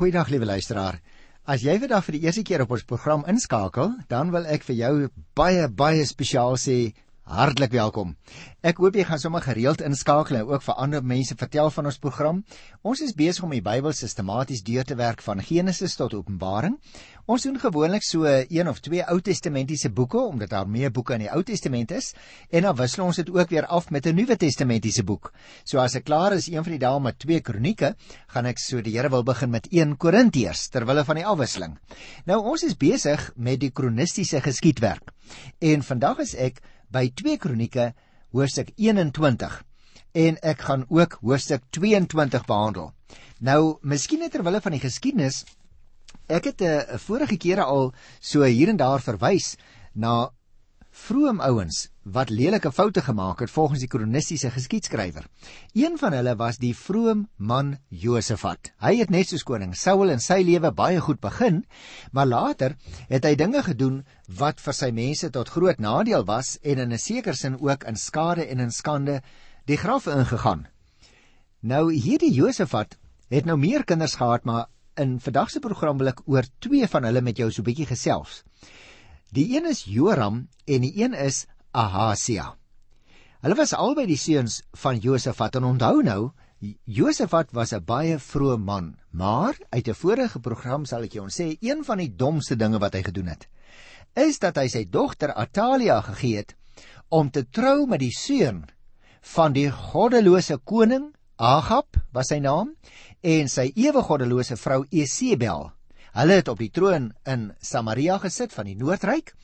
Goeiedag liewe luisteraar. As jy vandag vir die eerste keer op ons program inskakel, dan wil ek vir jou baie baie spesiaal sê Hartlik welkom. Ek hoop jy gaan sommer gereeld inskakel en ook vir ander mense vertel van ons program. Ons is besig om die Bybel sistematies deur te werk van Genesis tot Openbaring. Ons doen gewoonlik so een of twee Ou Testamentiese boeke omdat daar meer boeke in die Ou Testament is en dan wissel ons dit ook weer af met 'n Nuwe Testamentiese boek. So as ek klaar is een van die dae met twee Kronieke, gaan ek so die Here wil begin met 1 Korintiërs ter wille van die afwisseling. Nou ons is besig met die kronistiese geskiedwerk. En vandag is ek by 2 Kronieke hoofstuk 21 en ek gaan ook hoofstuk 22 behandel. Nou, miskien net terwille van die geskiedenis, ek het 'n uh, vorige kere al so hier en daar verwys na vroom ouens wat lelike foute gemaak het volgens die kronistiese geskiedskrywer. Een van hulle was die vroom man Josafat. Hy het net soos koning Saul in sy lewe baie goed begin, maar later het hy dinge gedoen wat vir sy mense tot groot nadeel was en in 'n sekere sin ook in skade en in skande die graf ingegaan. Nou hierdie Josafat het nou meer kinders gehad, maar in vandag se program wil ek oor twee van hulle met jou so 'n bietjie gesels. Die een is Joram en die een is Ahasia. Hulle was albei die seuns van Josafat en onthou nou, Josafat was 'n baie vrome man, maar uit 'n vorige program sal ek jou sê een van die domste dinge wat hy gedoen het, is dat hy sy dogter Atalia gegee het om te trou met die seun van die goddelose koning Agab was sy naam en sy ewe goddelose vrou Esebel Hulle het op die troon in Samaria gesit van die Noordryk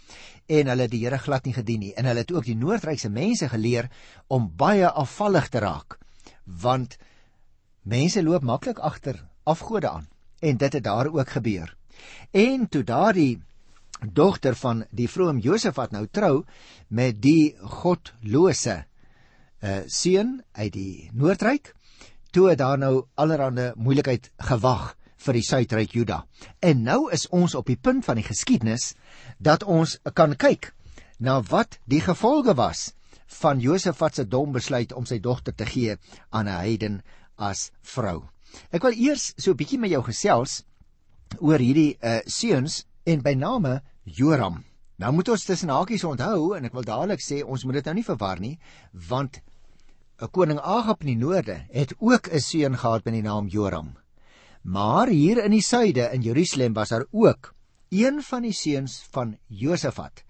en hulle het die Here glad nie gedien nie. En hulle het ook die Noordrykse mense geleer om baie afvallig te raak want mense loop maklik agter afgode aan. En dit het daar ook gebeur. En toe daardie dogter van die vroom Josef wat nou trou met die godlose uh seun uit die Noordryk, toe het daar nou allerlei moeilikheid gewag vir die suidryk Juda. En nou is ons op die punt van die geskiedenis dat ons kan kyk na wat die gevolge was van Josefat se dom besluit om sy dogter te gee aan 'n heiden as vrou. Ek wil eers so 'n bietjie met jou gesels oor hierdie uh seuns en by name Joram. Nou moet ons tussen hakies onthou en ek wil dadelik sê ons moet dit nou nie verwar nie want 'n koning Agab in die noorde het ook 'n seun gehad met die naam Joram. Maar hier in die suide in Jerusalem was daar ook een van die seuns van Josafat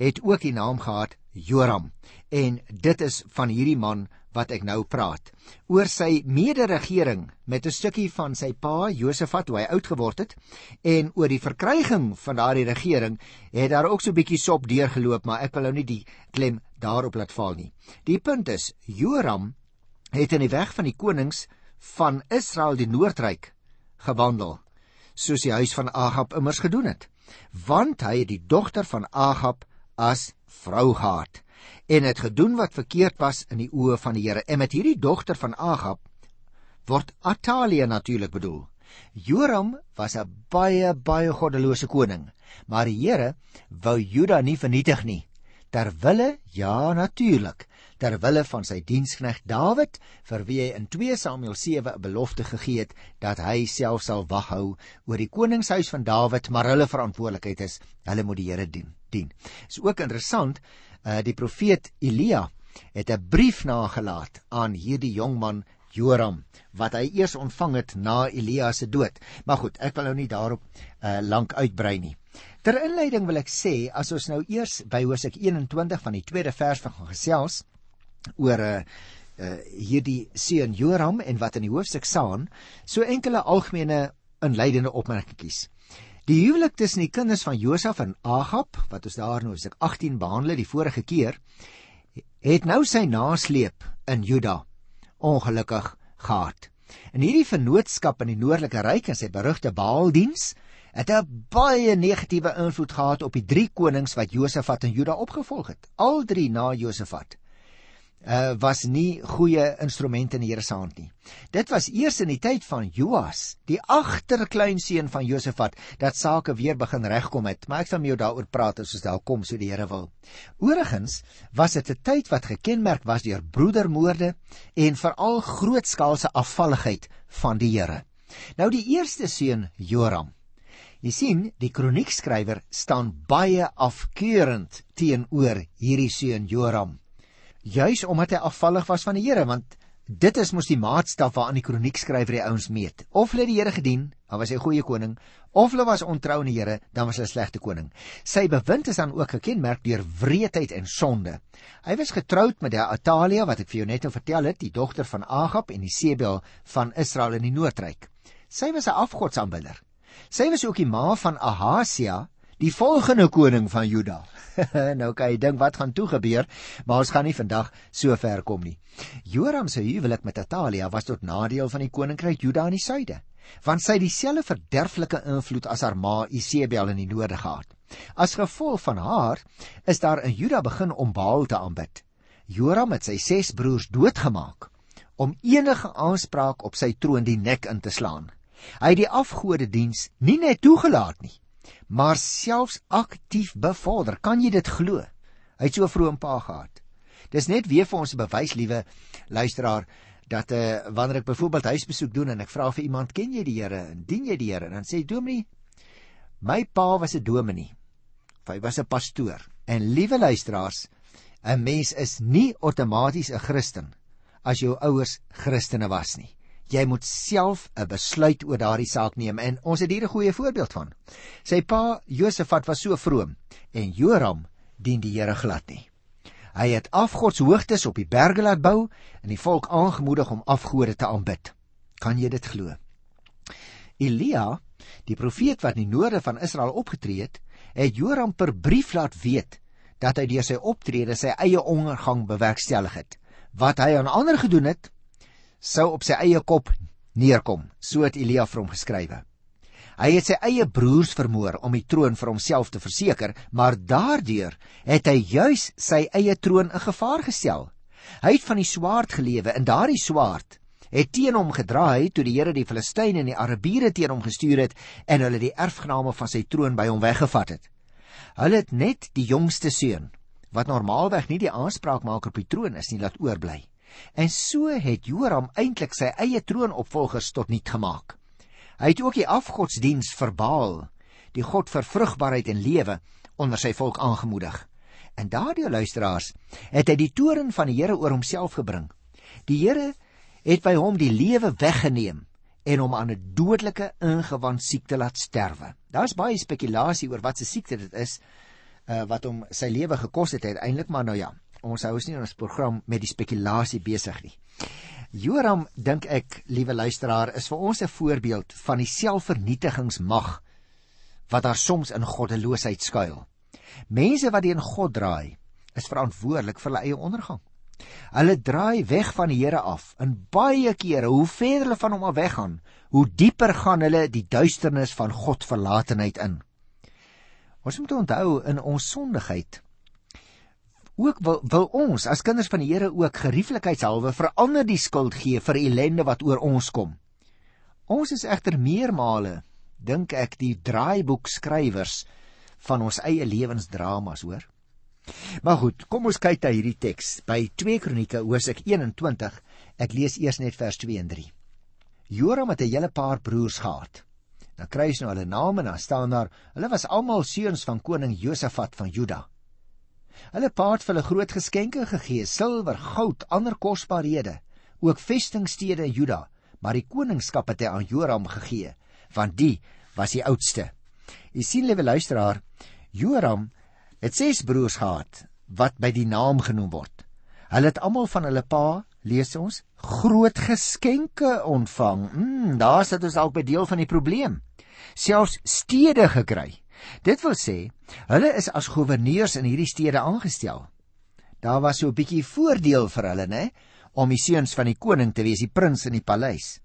het ook die naam gehad Joram. En dit is van hierdie man wat ek nou praat. Oor sy mederegering met 'n stukkie van sy pa Josafat toe hy oud geword het en oor die verkryging van daardie regering het daar ook so 'n bietjie sop deurgeloop maar ek wil nou nie die klem daarop laat val nie. Die punt is Joram het in die weg van die konings van Israel die noordryk gewandel soos die huis van Agab immers gedoen het. Want hy het die dogter van Agab as vrou gehad en het gedoen wat verkeerd was in die oë van die Here. En met hierdie dogter van Agab word Atalia natuurlik bedoel. Joram was 'n baie baie goddelose koning maar die Here wou Juda nie vernietig nie ter wille ja natuurlik ter wille van sy dienskneg Dawid vir wie hy in 2 Samuel 7 'n belofte gegee het dat hy self sal waghou oor die koningshuis van Dawid maar hulle verantwoordelikheid is hulle moet die Here dien dien. Is ook interessant uh, die profeet Elia het 'n brief nagelaat aan hierdie jong man Joram wat hy eers ontvang het na Elia se dood. Maar goed, ek wil nou nie daarop uh, lank uitbrei nie. Ter inleiding wil ek sê as ons nou eers by Hosea 21 van die tweede vers van gesels, oor 'n uh, eh, uh, eh, hierdie seun Joram en wat in die hoofstuk staan, so enkele algemene inleidende opmerkingies. Die huwelik tussen die kinders van Josef en Agab, wat ons daar nou hoofstuk 18 behandel die vorige keer, het nou sy nasleep in Juda ongelukkig gehad. En hierdie vennootskap in die noordelike ryk en sy berugte Baaldiens het 'n baie negatiewe invloed gehad op die drie konings wat Josafat in Juda opgevolg het. Al drie na Josafat uh, was nie goeie instrumente in die Here se hand nie. Dit was eers in die tyd van Joas, die agterkleinseun van Josafat, dat sake weer begin regkom het, maar ek sal met jou daaroor praat as ons daar kom so die Here wil. Oorigens was dit 'n tyd wat gekenmerk was deur broedermoorde en veral grootskaalse afvalligheid van die Here. Nou die eerste seun Joram. Jy sien, die kroniekskrywer staan baie afkeurend teenoor hierdie seun Joram. Juis omdat hy afvallig was van die Here, want dit is mos die maatstaf waaraan die kroniekskrywer die ouens meet. Of hulle die Here gedien, dan was hy 'n goeie koning, of hulle was ontrou aan die Here, dan was hy 'n slegte koning. Sy bewind is dan ook gekenmerk deur wreedheid en sonde. Hy was getroud met die Atalia wat ek vir jou net nou vertel het, die dogter van Agab en die Sebel van Israel in die Noordryk. Sy was 'n afgodsaanbidder. Sy was ook die ma van Ahasia, die volgende koning van Juda. nou kan jy dink wat gaan toe gebeur, maar ons gaan nie vandag so ver kom nie. Joram se huwelik met Atalia was tot nadeel van die koninkryk Juda in die suide, want sy het dieselfde verderflike invloed as haar ma Isebel in die noorde gehad. As gevolg van haar is daar in Juda begin om Baal te aanbid. Joram het sy ses broers doodgemaak om enige aanspraak op sy troon die nek in te slaan. Hy het die afgode diens nie net toegelaat nie, maar selfs aktief bevorder. Kan jy dit glo? Hy het so vroeg 'n pa gehad. Dis net weer vir ons 'n bewys, liewe luisteraar, dat uh, wanneer ek byvoorbeeld huisbesoek doen en ek vra vir iemand, "Ken jy die Here en dien jy die Here?" dan sê Dominee, "My pa was 'n dominee. Hy was 'n pastoor." En liewe luisteraars, 'n mens is nie outomaties 'n Christen as jou ouers Christene was nie jy moet self 'n besluit oor daardie saak neem en ons het hier 'n goeie voorbeeld van. Sy pa Josafat was so vroom en Joram dien die Here glad nie. Hy het afgodshoogtes op die berge laat bou en die volk aangemoedig om afgode te aanbid. Kan jy dit glo? Elia, die profeet wat in die noorde van Israel opgetree het, het Joram per brief laat weet dat hy deur sy optrede sy eie ondergang bewerkstellig het. Wat hy aan ander gedoen het, sou op sy eie kop neerkom, so het Elia vir hom geskrywe. Hy het sy eie broers vermoor om die troon vir homself te verseker, maar daardeur het hy juis sy eie troon in gevaar gestel. Hy het van die swaard gelewe en daardie swaard het teen hom gedraai toe die Here die Filistyne en die Arabiere teen hom gestuur het en hulle die erfgename van sy troon by hom weggevat het. Hulle het net die jongste seun, wat normaalweg nie die aanspraak maak op die troon is nie, laat oorbly. En so het Joram eintlik sy eie troonopvolgers tot niet gemaak. Hy het ook die afgodsdiens verbaal, die god vir vrugbaarheid en lewe onder sy volk aangemoedig. En daardie luisteraars het hy die toren van die Here oor homself gebring. Die Here het by hom die lewe weggeneem en hom aan 'n dodelike ingewand siekte laat sterwe. Daar's baie spekulasie oor wat se siekte dit is uh, wat hom sy lewe gekos het uiteindelik, maar nou ja, ons hou ons nie in ons program met die spekulasie besig nie. Joram dink ek, liewe luisteraar, is vir ons 'n voorbeeld van die selfvernietigingsmag wat daar soms in goddeloosheid skuil. Mense wat teen God draai, is verantwoordelik vir hulle eie ondergang. Hulle draai weg van die Here af. In baie kere, hoe verder hulle van hom af weggaan, hoe dieper gaan hulle die duisternis van God verlatenheid in. Ons moet onthou in ons sondigheid ook wil, wil ons as kinders van die Here ook gerieflikheidshalwe verander die skuld gee vir ellende wat oor ons kom. Ons is egter meermale dink ek die draaiboek skrywers van ons eie lewensdramas hoor. Maar goed, kom ons kyk na hierdie teks by 2 Kronieke Hoofstuk 21. Ek lees eers net vers 2 en 3. Joram het 'n hele paar broers gehad. Dan kry jy nou hulle name en dan staan daar, hulle was almal seuns van koning Josafat van Juda. Hulle pa het vir hulle groot geskenke gegee: silwer, goud, ander kosbarehede, ook vestingstede in Juda, maar die koningskap het hy aan Joram gegee, want die was die oudste. U sien, liewe luisteraar, Joram het ses broers gehad wat by die naam genoem word. Hulle het almal van hulle pa, lees ons, groot geskenke ontvang. Mm, daar sit ons al by deel van die probleem. Selfs stede gekry. Dit wil sê, hulle is as goewerneurs in hierdie stede aangestel. Daar was so 'n bietjie voordeel vir hulle, né, om die seuns van die koning te wees, die prins in die paleis.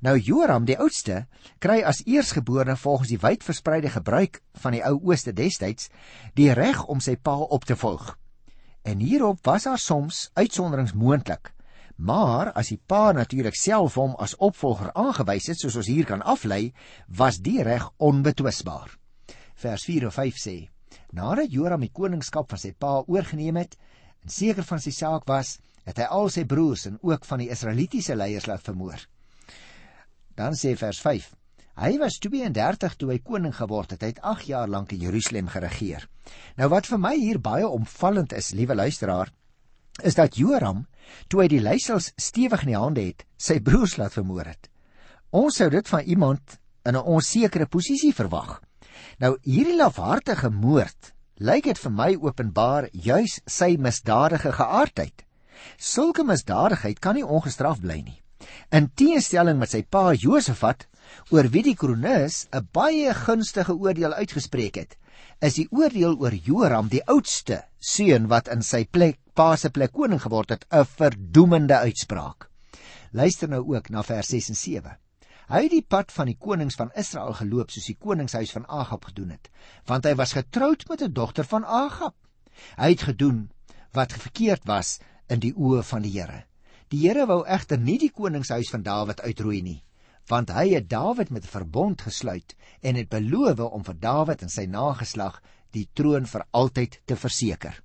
Nou Joram, die oudste, kry as eersgeborene volgens die wydverspreide gebruik van die ou ooste destyds die reg om sy pa op te volg. En hierop was daar soms uitsonderings moontlik. Maar as die pa natuurlik self hom as opvolger aangewys het, soos ons hier kan aflei, was die reg onbetwisbaar vers 4 of 5 sê: Nadat Joram die koningskap van sy pa oorgeneem het en seker van sy saak was, het hy al sy broers en ook van die Israelitiese leiers laat vermoor. Dan sê vers 5: Hy was 32 toe hy koning geword het. Hy het 8 jaar lank in Jerusalem geregeer. Nou wat vir my hier baie opvallend is, liewe luisteraar, is dat Joram, toe hy die leiersels stewig in die hande het, sy broers laat vermoor het. Ons sou dit van iemand in 'n onsekere posisie verwag. Nou hierdie lafhartige moord lyk dit vir my openbaar juis sy misdadige geaardheid. Sulke misdadigheid kan nie ongestraf bly nie. In teenstelling met sy pa Josafat, oor wie die kronikus 'n baie gunstige oordeel uitgespreek het, is die oordeel oor Joram, die oudste seun wat in sy plek pa se plek koning geword het, 'n verdoemende uitspraak. Luister nou ook na vers 6 en 7. Hy het die pad van die konings van Israel geloop soos die koningshuis van Agab gedoen het, want hy was getroud met 'n dogter van Agab. Hy het gedoen wat verkeerd was in die oë van die Here. Die Here wou egter nie die koningshuis van Dawid uitroei nie, want hy het Dawid met 'n verbond gesluit en het beloof om vir Dawid en sy nageslag die troon vir altyd te verseker.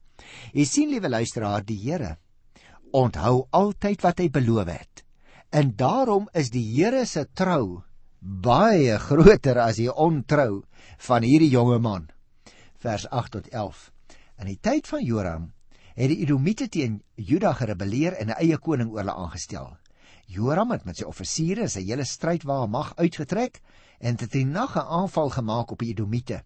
Jy sien liewe luisteraar, die Here onthou altyd wat hy beloof het. En daarom is die Here se trou baie groter as die ontrou van hierdie jonge man. Vers 8 tot 11. In die tyd van Joram het die Edomite teen Juda gerebelleer en 'n eie koning oor hulle aangestel. Joram het met sy offisiere sy hele strydwa mag uitgetrek en het 'n nag 'n aanval gemaak op die Edomite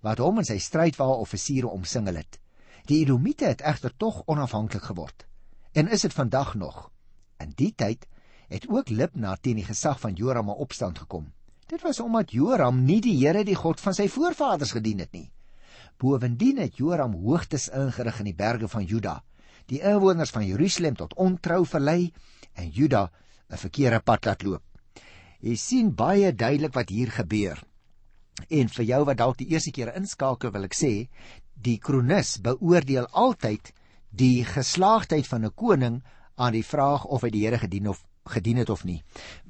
wat hom en sy strydwa offisiere omsingel het. Die Edomite het egter tog onafhanklik geword en is dit vandag nog. In die tyd het ook Libna teen die gesag van Joram in opstand gekom. Dit was omdat Joram nie die Here die God van sy voorvaders gedien het nie. Bovendien het Joram hoogtes ingerig in die berge van Juda, die inwoners van Jerusalem tot ontrou verlei en Juda 'n verkeerde pad laat loop. Jy sien baie duidelik wat hier gebeur. En vir jou wat dalk die eerste keer inskakel, wil ek sê, die kronikus beoordeel altyd die geslaagdheid van 'n koning aan die vraag of hy die Here gedien of gedien het of nie.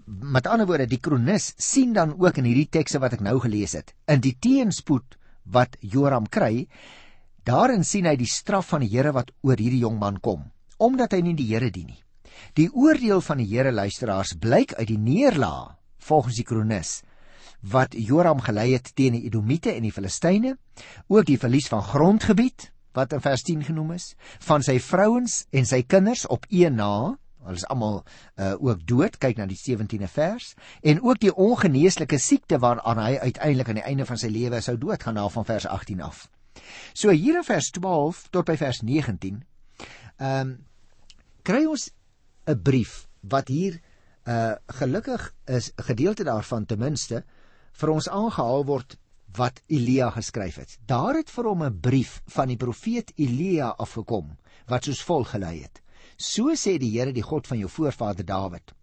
Met ander woorde, die kronikus sien dan ook in hierdie tekste wat ek nou gelees het, in die teenspoed wat Joram kry, daarin sien hy die straf van die Here wat oor hierdie jong man kom, omdat hy nie die Here dien nie. Die oordeel van die Here luisteraars blyk uit die neerlaag volgens die kronikus wat Joram gelei het teen die Edomite en die Filistyne, ook die verlies van grondgebied wat in vers 10 genoem is, van sy vrouens en sy kinders op een na Hulle is almal uh, ook dood. Kyk na die 17de vers en ook die ongeneeslike siekte waaraan hy uiteindelik aan die einde van sy lewe sou doodgaan na van vers 18 af. So hier in vers 12 tot by vers 19. Ehm um, kry ons 'n brief wat hier uh gelukkig is 'n gedeelte daarvan ten minste vir ons aangehaal word wat Elia geskryf het. Daar het vir hom 'n brief van die profeet Elia afgekom wat soos volg gelei het. So sê die Here die God van jou voorvader Dawid.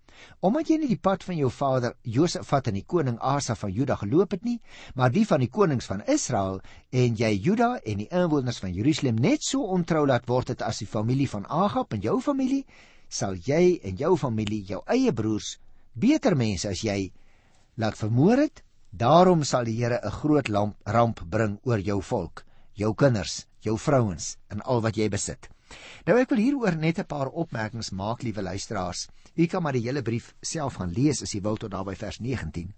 Omdat jy nie die pad van jou vader Josafat en die koning Asa van Juda geloop het nie, maar die van die konings van Israel en jy Juda en die inwoners van Jerusalem net so ontrou laat word het as die familie van Agab en jou familie, sal jy en jou familie jou eie broers, beter mense as jy, laat vermoor het. Daarom sal die Here 'n groot lamp, ramp bring oor jou volk, jou kinders, jou vrouens en al wat jy besit. Nou ek wil hieroor net 'n paar opmerkings maak, liewe luisteraars. U kan maar die hele brief self gaan lees as jy wil tot daarby vers 19.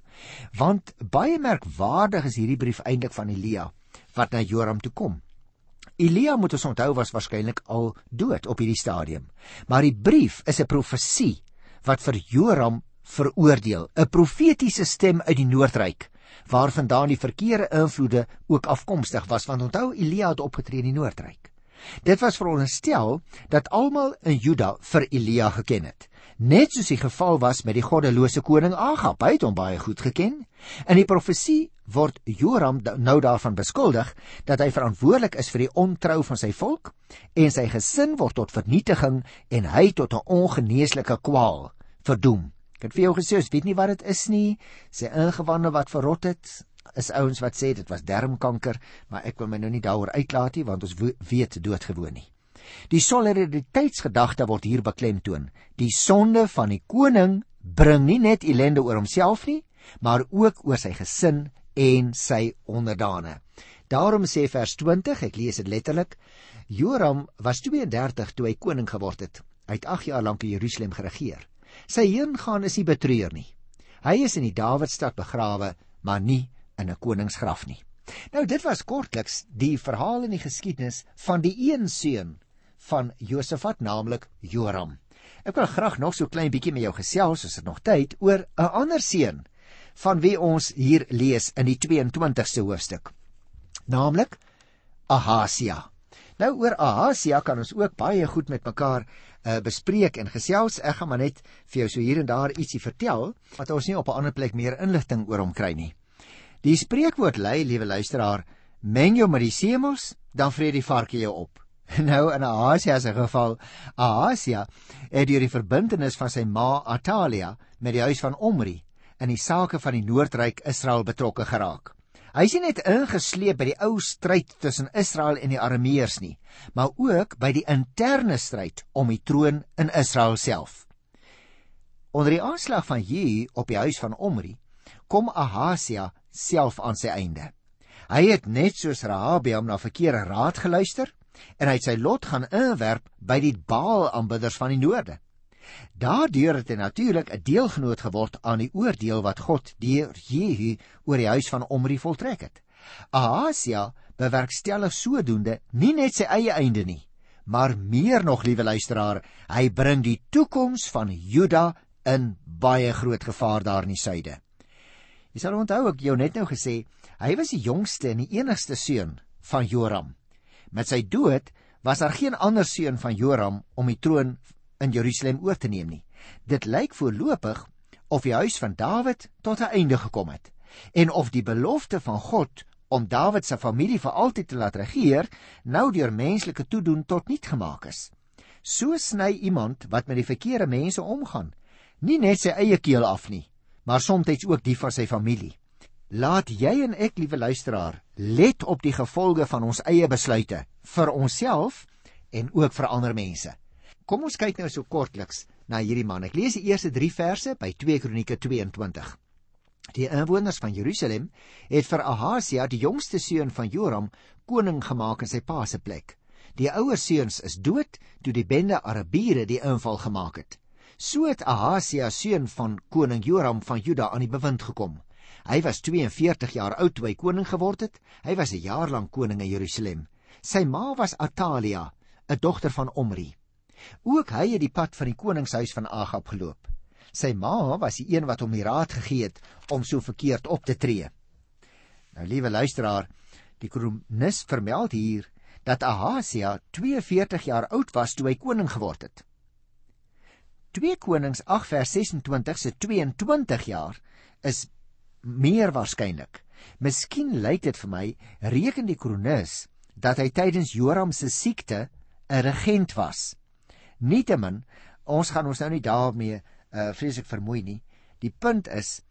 Want baie merkwaardig is hierdie brief eintlik van Elia wat na Joram toe kom. Elia moet ons onthou was waarskynlik al dood op hierdie stadium. Maar die brief is 'n profesie wat vir Joram veroordeel, 'n profetiese stem uit die noordryk waarvandaan die verkeerde invloede ook afkomstig was want onthou Elia het opgetree in die noordryk. Dit was veronderstel dat almal in Juda vir Elia geken het. Net soos die geval was met die goddelose koning Agab, hy het hom baie goed geken. In die profesie word Joram nou daarvan beskuldig dat hy verantwoordelik is vir die ontrou van sy volk en sy gesin word tot vernietiging en hy tot 'n ongeneeslike kwaal verdoem. Ek het vir jou gesê, ek weet nie wat dit is nie, sy ingewande wat verrot het, is ouens wat sê dit was darmkanker, maar ek wil my nou nie daaroor uitlaat nie want ons weet doodgewoon nie. Die solidariteitsgedagte word hier beklemtoon. Die sonde van die koning bring nie net ellende oor homself nie, maar ook oor sy gesin en sy onderdane. Daarom sê vers 20, ek lees dit letterlik, Joram was 32 toe hy koning geword het. Hy het 8 jaar lank in Jerusalem geregeer. Sy heengaan is nie betreur nie. Hy is in die Dawidstad begrawe, maar nie in 'n koningsgraf nie. Nou dit was kortliks die verhaal in die geskiedenis van die een seun van Josafat, naamlik Joram. Ek wil graag nog so klein bietjie met jou gesels as dit nog tyd oor 'n ander seun van wie ons hier lees in die 22ste hoofstuk. Naamlik Ahasia. Nou oor Ahasia kan ons ook baie goed met mekaar uh, bespreek en gesels. Ek gaan maar net vir jou so hier en daar ietsie vertel wat ons nie op 'n ander plek meer inligting oor hom kry nie. Die spreekwoord lei, liewe luisteraar, meng jou met die semels, dan vreet die varke jou op. Nou in Ahasia se geval, Ahasia het deur die verbintenis van sy ma Atalia met die huis van Omri in die sake van die Noordryk Israel betrokke geraak. Hy nie net ingesleep by die ou stryd tussen Israel en die Arameërs nie, maar ook by die interne stryd om die troon in Israel self. Onder die aanslag van Jehu op die huis van Omri, kom Ahasia self aan sy einde. Hy het net soos Rahabiam na verkeerde raad geluister en hy het sy lot gaan inwerp by die Baal aanbidders van die noorde. Daardeur het hy natuurlik 'n deelgenoot geword aan die oordeel wat God deur Jehu oor die huis van Omri voltrek het. Ahasia bewerkstellig sodoende nie net sy eie einde nie, maar meer nog, liewe luisteraar, hy bring die toekoms van Juda in baie groot gevaar daar in die suide. Jy sal onthou ek jou net nou gesê, hy was die jongste en die enigste seun van Joram. Met sy dood was daar geen ander seun van Joram om die troon in Jerusalem oor te neem nie. Dit lyk voorlopig of die huis van Dawid tot 'n einde gekom het en of die belofte van God om Dawid se familie vir altyd te laat regeer nou deur menslike toedoen tot niet gemaak is. So sny iemand wat met die verkeerde mense omgaan, nie net sy eie keel af nie, maar soms ook die van sy familie. Laat jy en ek, liewe luisteraar, let op die gevolge van ons eie besluite vir onsself en ook vir ander mense. Kom ons kyk nou so kortliks na hierdie man. Ek lees die eerste 3 verse by 2 Kronieke 22. Die inwoners van Jerusalem het vir Ahasia, die jongste seun van Joram, koning gemaak in sy pa se plek. Die ouer seuns is dood toe die bende Arabiere die inval gemaak het. So het Ahasia seun van koning Joram van Juda aan die bewind gekom. Hy was 42 jaar oud toe hy koning geword het. Hy was 'n jaar lank koning in Jerusalem. Sy ma was Atalia, 'n dogter van Omri. Ook hy het die pad van die koningshuis van Agab geloop. Sy ma was die een wat hom die raad gegee het om so verkeerd op te tree. Nou liewe luisteraar, die kronikus vermeld hier dat Ahasia 42 jaar oud was toe hy koning geword het. 2 Konings 8 vers 26 se 22 jaar is meer waarskynlik. Miskien lyk dit vir my reken die kronikus dat hy tydens Joram se siekte 'n regent was. Nietemin, ons gaan ons nou nie daarmee uh, vreeslik vermoei nie. Die punt is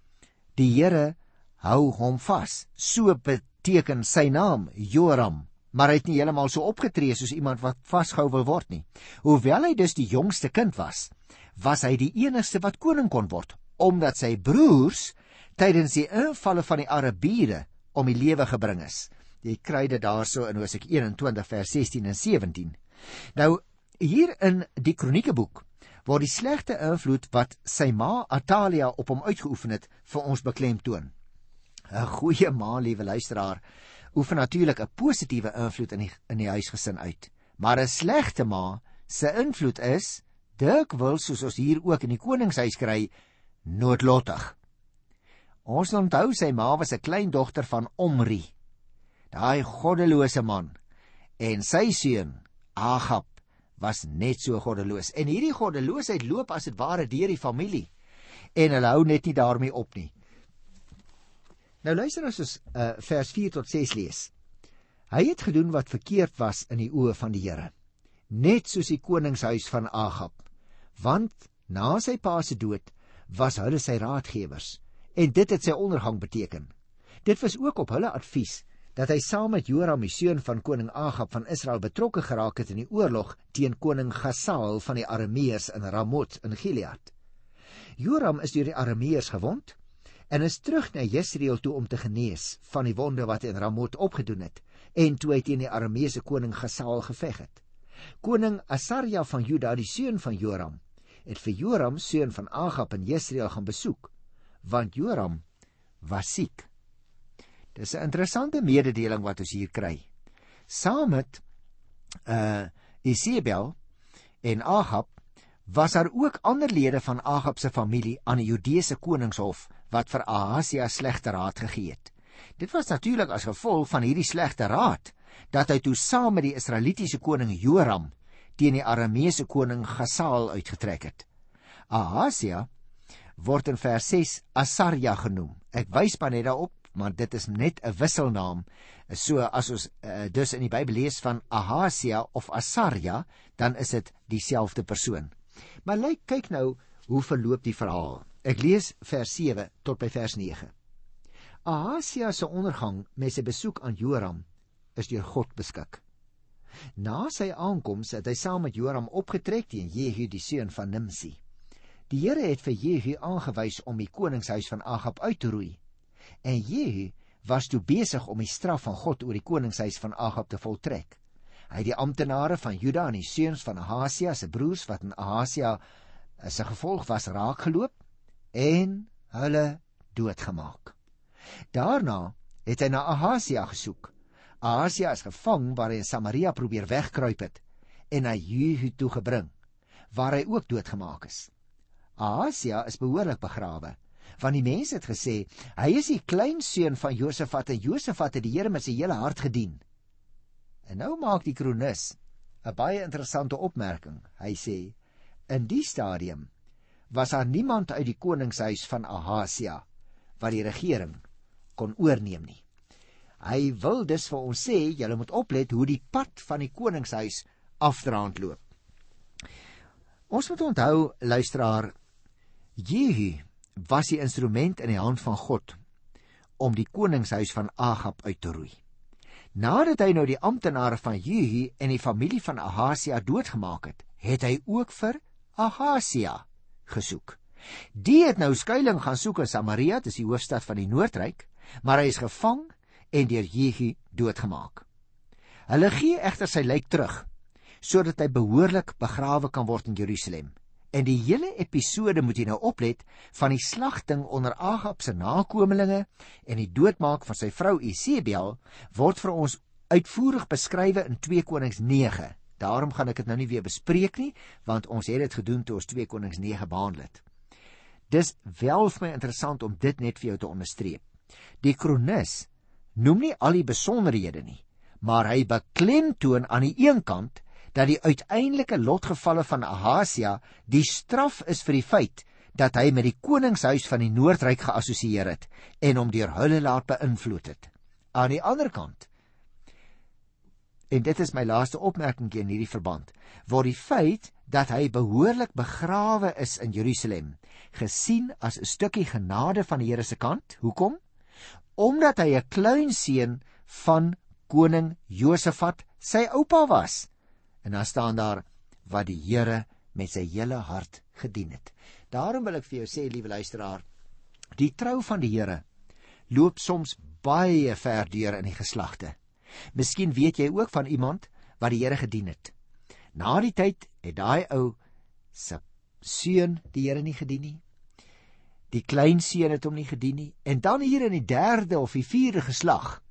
die Here hou hom vas. So beteken sy naam Joram, maar hy het nie heeltemal so opgetree soos iemand wat vasgehou wil word nie. Hoewel hy dus die jongste kind was, was hy die enigste wat koning kon word omdat sy broers tydens die invalle van die Arabiere om die lewe gebring is. Jy kry dit daarso in Hosea 21 vers 16 en 17. Nou hier in die kroniekeboek word die slegte invloed wat sy ma Atalia op hom uitgeoefen het vir ons beklemtoon. 'n Goeie ma, liewe luisteraar, oefen natuurlik 'n positiewe invloed in die in die huisgesin uit. Maar 'n slegte ma se invloed is dikwels soos ons hier ook in die koningshuis kry noodlottig. Ons onthou sy ma was 'n kleindogter van Omri. Daai goddelose man en sy seun Agab was net so goddeloos. En hierdie goddeloosheid loop as dit ware deur die familie. En hulle hou net nie daarmee op nie. Nou luister as ons uh, vers 4 tot 6 lees. Hy het gedoen wat verkeerd was in die oë van die Here, net soos die koningshuis van Agab want na sy pa se dood was hulle sy raadgewers en dit het sy ondergang beteken. Dit was ook op hulle advies dat hy saam met Joram die seun van koning Agab van Israel betrokke geraak het in die oorlog teen koning Gasaal van die Arameërs in Ramot in Gilead. Joram is deur die Arameërs gewond en is terug na Jesreel toe om te genees van die wonde wat in Ramot opgedoen het en toe hy teen die Arameëse koning Gasaal geveg het. Koning Asarja van Juda, die seun van Joram, het vir Joram seun van Agab in Jesreel gaan besoek want Joram was siek. Dis 'n interessante mededeling wat ons hier kry. Saam met uh Isebel en Ahab was daar ook ander lede van Ahab se familie aan die Judeese koningshof wat vir Ahasia slegte raad gegee het. Dit was natuurlik as gevolg van hierdie slegte raad dat hy toe saam met die Israelitiese koning Joram teen die Arameese koning Gasaal uitgetrek het. Ahasia word in vers 6 Asarja genoem. Ek wys maar net daarop, maar dit is net 'n wisselnaam. So as ons uh, dus in die Bybel lees van Ahasia of Asarja, dan is dit dieselfde persoon. Maar lyk kyk nou hoe verloop die verhaal. Ek lees vers 7 tot by vers 9. Ahasia se ondergang met sy besoek aan Joram is deur God beskik. Na sy aankoms het hy saam met Joram opgetrek teen Jehu die seun van Nimsi. Die Here het vir Jehu aangewys om die koningshuis van Agab uit te roei. En Jehu was toe besig om die straf van God oor die koningshuis van Agab te voltrek. Hy het die amptenare van Juda en die seuns van Ahasia se broers wat in Ahasia se gevolg was raakgeloop en hulle doodgemaak. Daarna het hy na Ahasia gesoek. Ahasia is gevang waar hy in Samaria probeer wegkruip het en na Jehu toe gebring waar hy ook doodgemaak is. Ahasia is behoorlik begrawe want die mense het gesê hy is die kleinseun van Josafat en Josafat het die Here met sy hele hart gedien. En nou maak die kronikus 'n baie interessante opmerking. Hy sê in die stadium was daar niemand uit die koningshuis van Ahasia wat die regering kon oorneem nie. Hy wil dus vir ons sê julle moet oplet hoe die pad van die koningshuis afdraand loop. Ons moet onthou luisteraar Jehu was die instrument in die hand van God om die koningshuis van Agab uit te roei. Nadat hy nou die amptenare van Jehu en die familie van Ahasia doodgemaak het, het hy ook vir Ahasia gesoek. Die het nou skuilings gaan soek in Samaria, dis die hoofstad van die Noordryk, maar hy is gevang en deur Jehu doodgemaak. Hulle gee egter sy lijk terug sodat hy behoorlik begrawe kan word in Jerusalem. En die hele episode moet jy nou oplet van die slagting onder Agab se nakommelinge en die doodmaak van sy vrou Isebel word vir ons uitvoerig beskrywe in 2 Konings 9. Daarom gaan ek dit nou nie weer bespreek nie, want ons het dit gedoen toe ons 2 Konings 9 behandel het. Dis wel vir my interessant om dit net vir jou te onderstreep. Die kronikus noem nie al die besonderhede nie, maar hy beklemtoon aan die een kant dat die uiteindelike lotgevalle van Ahasia die straf is vir die feit dat hy met die koningshuis van die Noordryk geassosieer het en hom deur hulle laat beïnvloed het. Aan die ander kant en dit is my laaste opmerking in hierdie verband, word die feit dat hy behoorlik begrawe is in Jerusalem gesien as 'n stukkie genade van die Here se kant. Hoekom? Omdat hy 'n kleinseun van koning Josafat, sy oupa was. En dan staan daar wat die Here met sy hele hart gedien het. Daarom wil ek vir jou sê, liewe luisteraar, die trou van die Here loop soms baie ver deur in die geslagte. Miskien weet jy ook van iemand wat die Here gedien het. Na die tyd het daai ou se seun die Here nie gedien nie. Die kleinseun het hom nie gedien nie en dan hier in die derde of die vierde geslag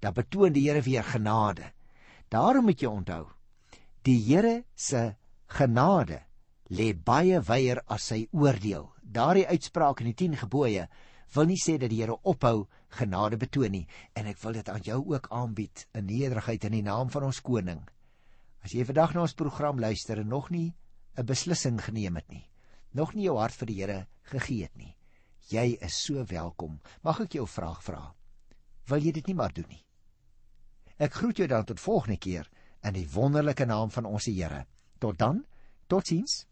dan betoon die Here weer genade. Daarom moet jy onthou, Die Here se genade lê baie wyer as sy oordeel. Daardie uitspraak in die 10 gebooie wil nie sê dat die Here ophou genade betoon nie en ek wil dit aan jou ook aanbied in nederigheid in die naam van ons koning. As jy vandag na ons program luister en nog nie 'n beslissing geneem het nie, nog nie jou hart vir die Here gegee het nie, jy is so welkom. Mag ek jou 'n vraag vra? Wil jy dit nie maar doen nie? Ek groet jou dan tot volgende keer in die wonderlike naam van ons Here. Tot dan. Totsiens.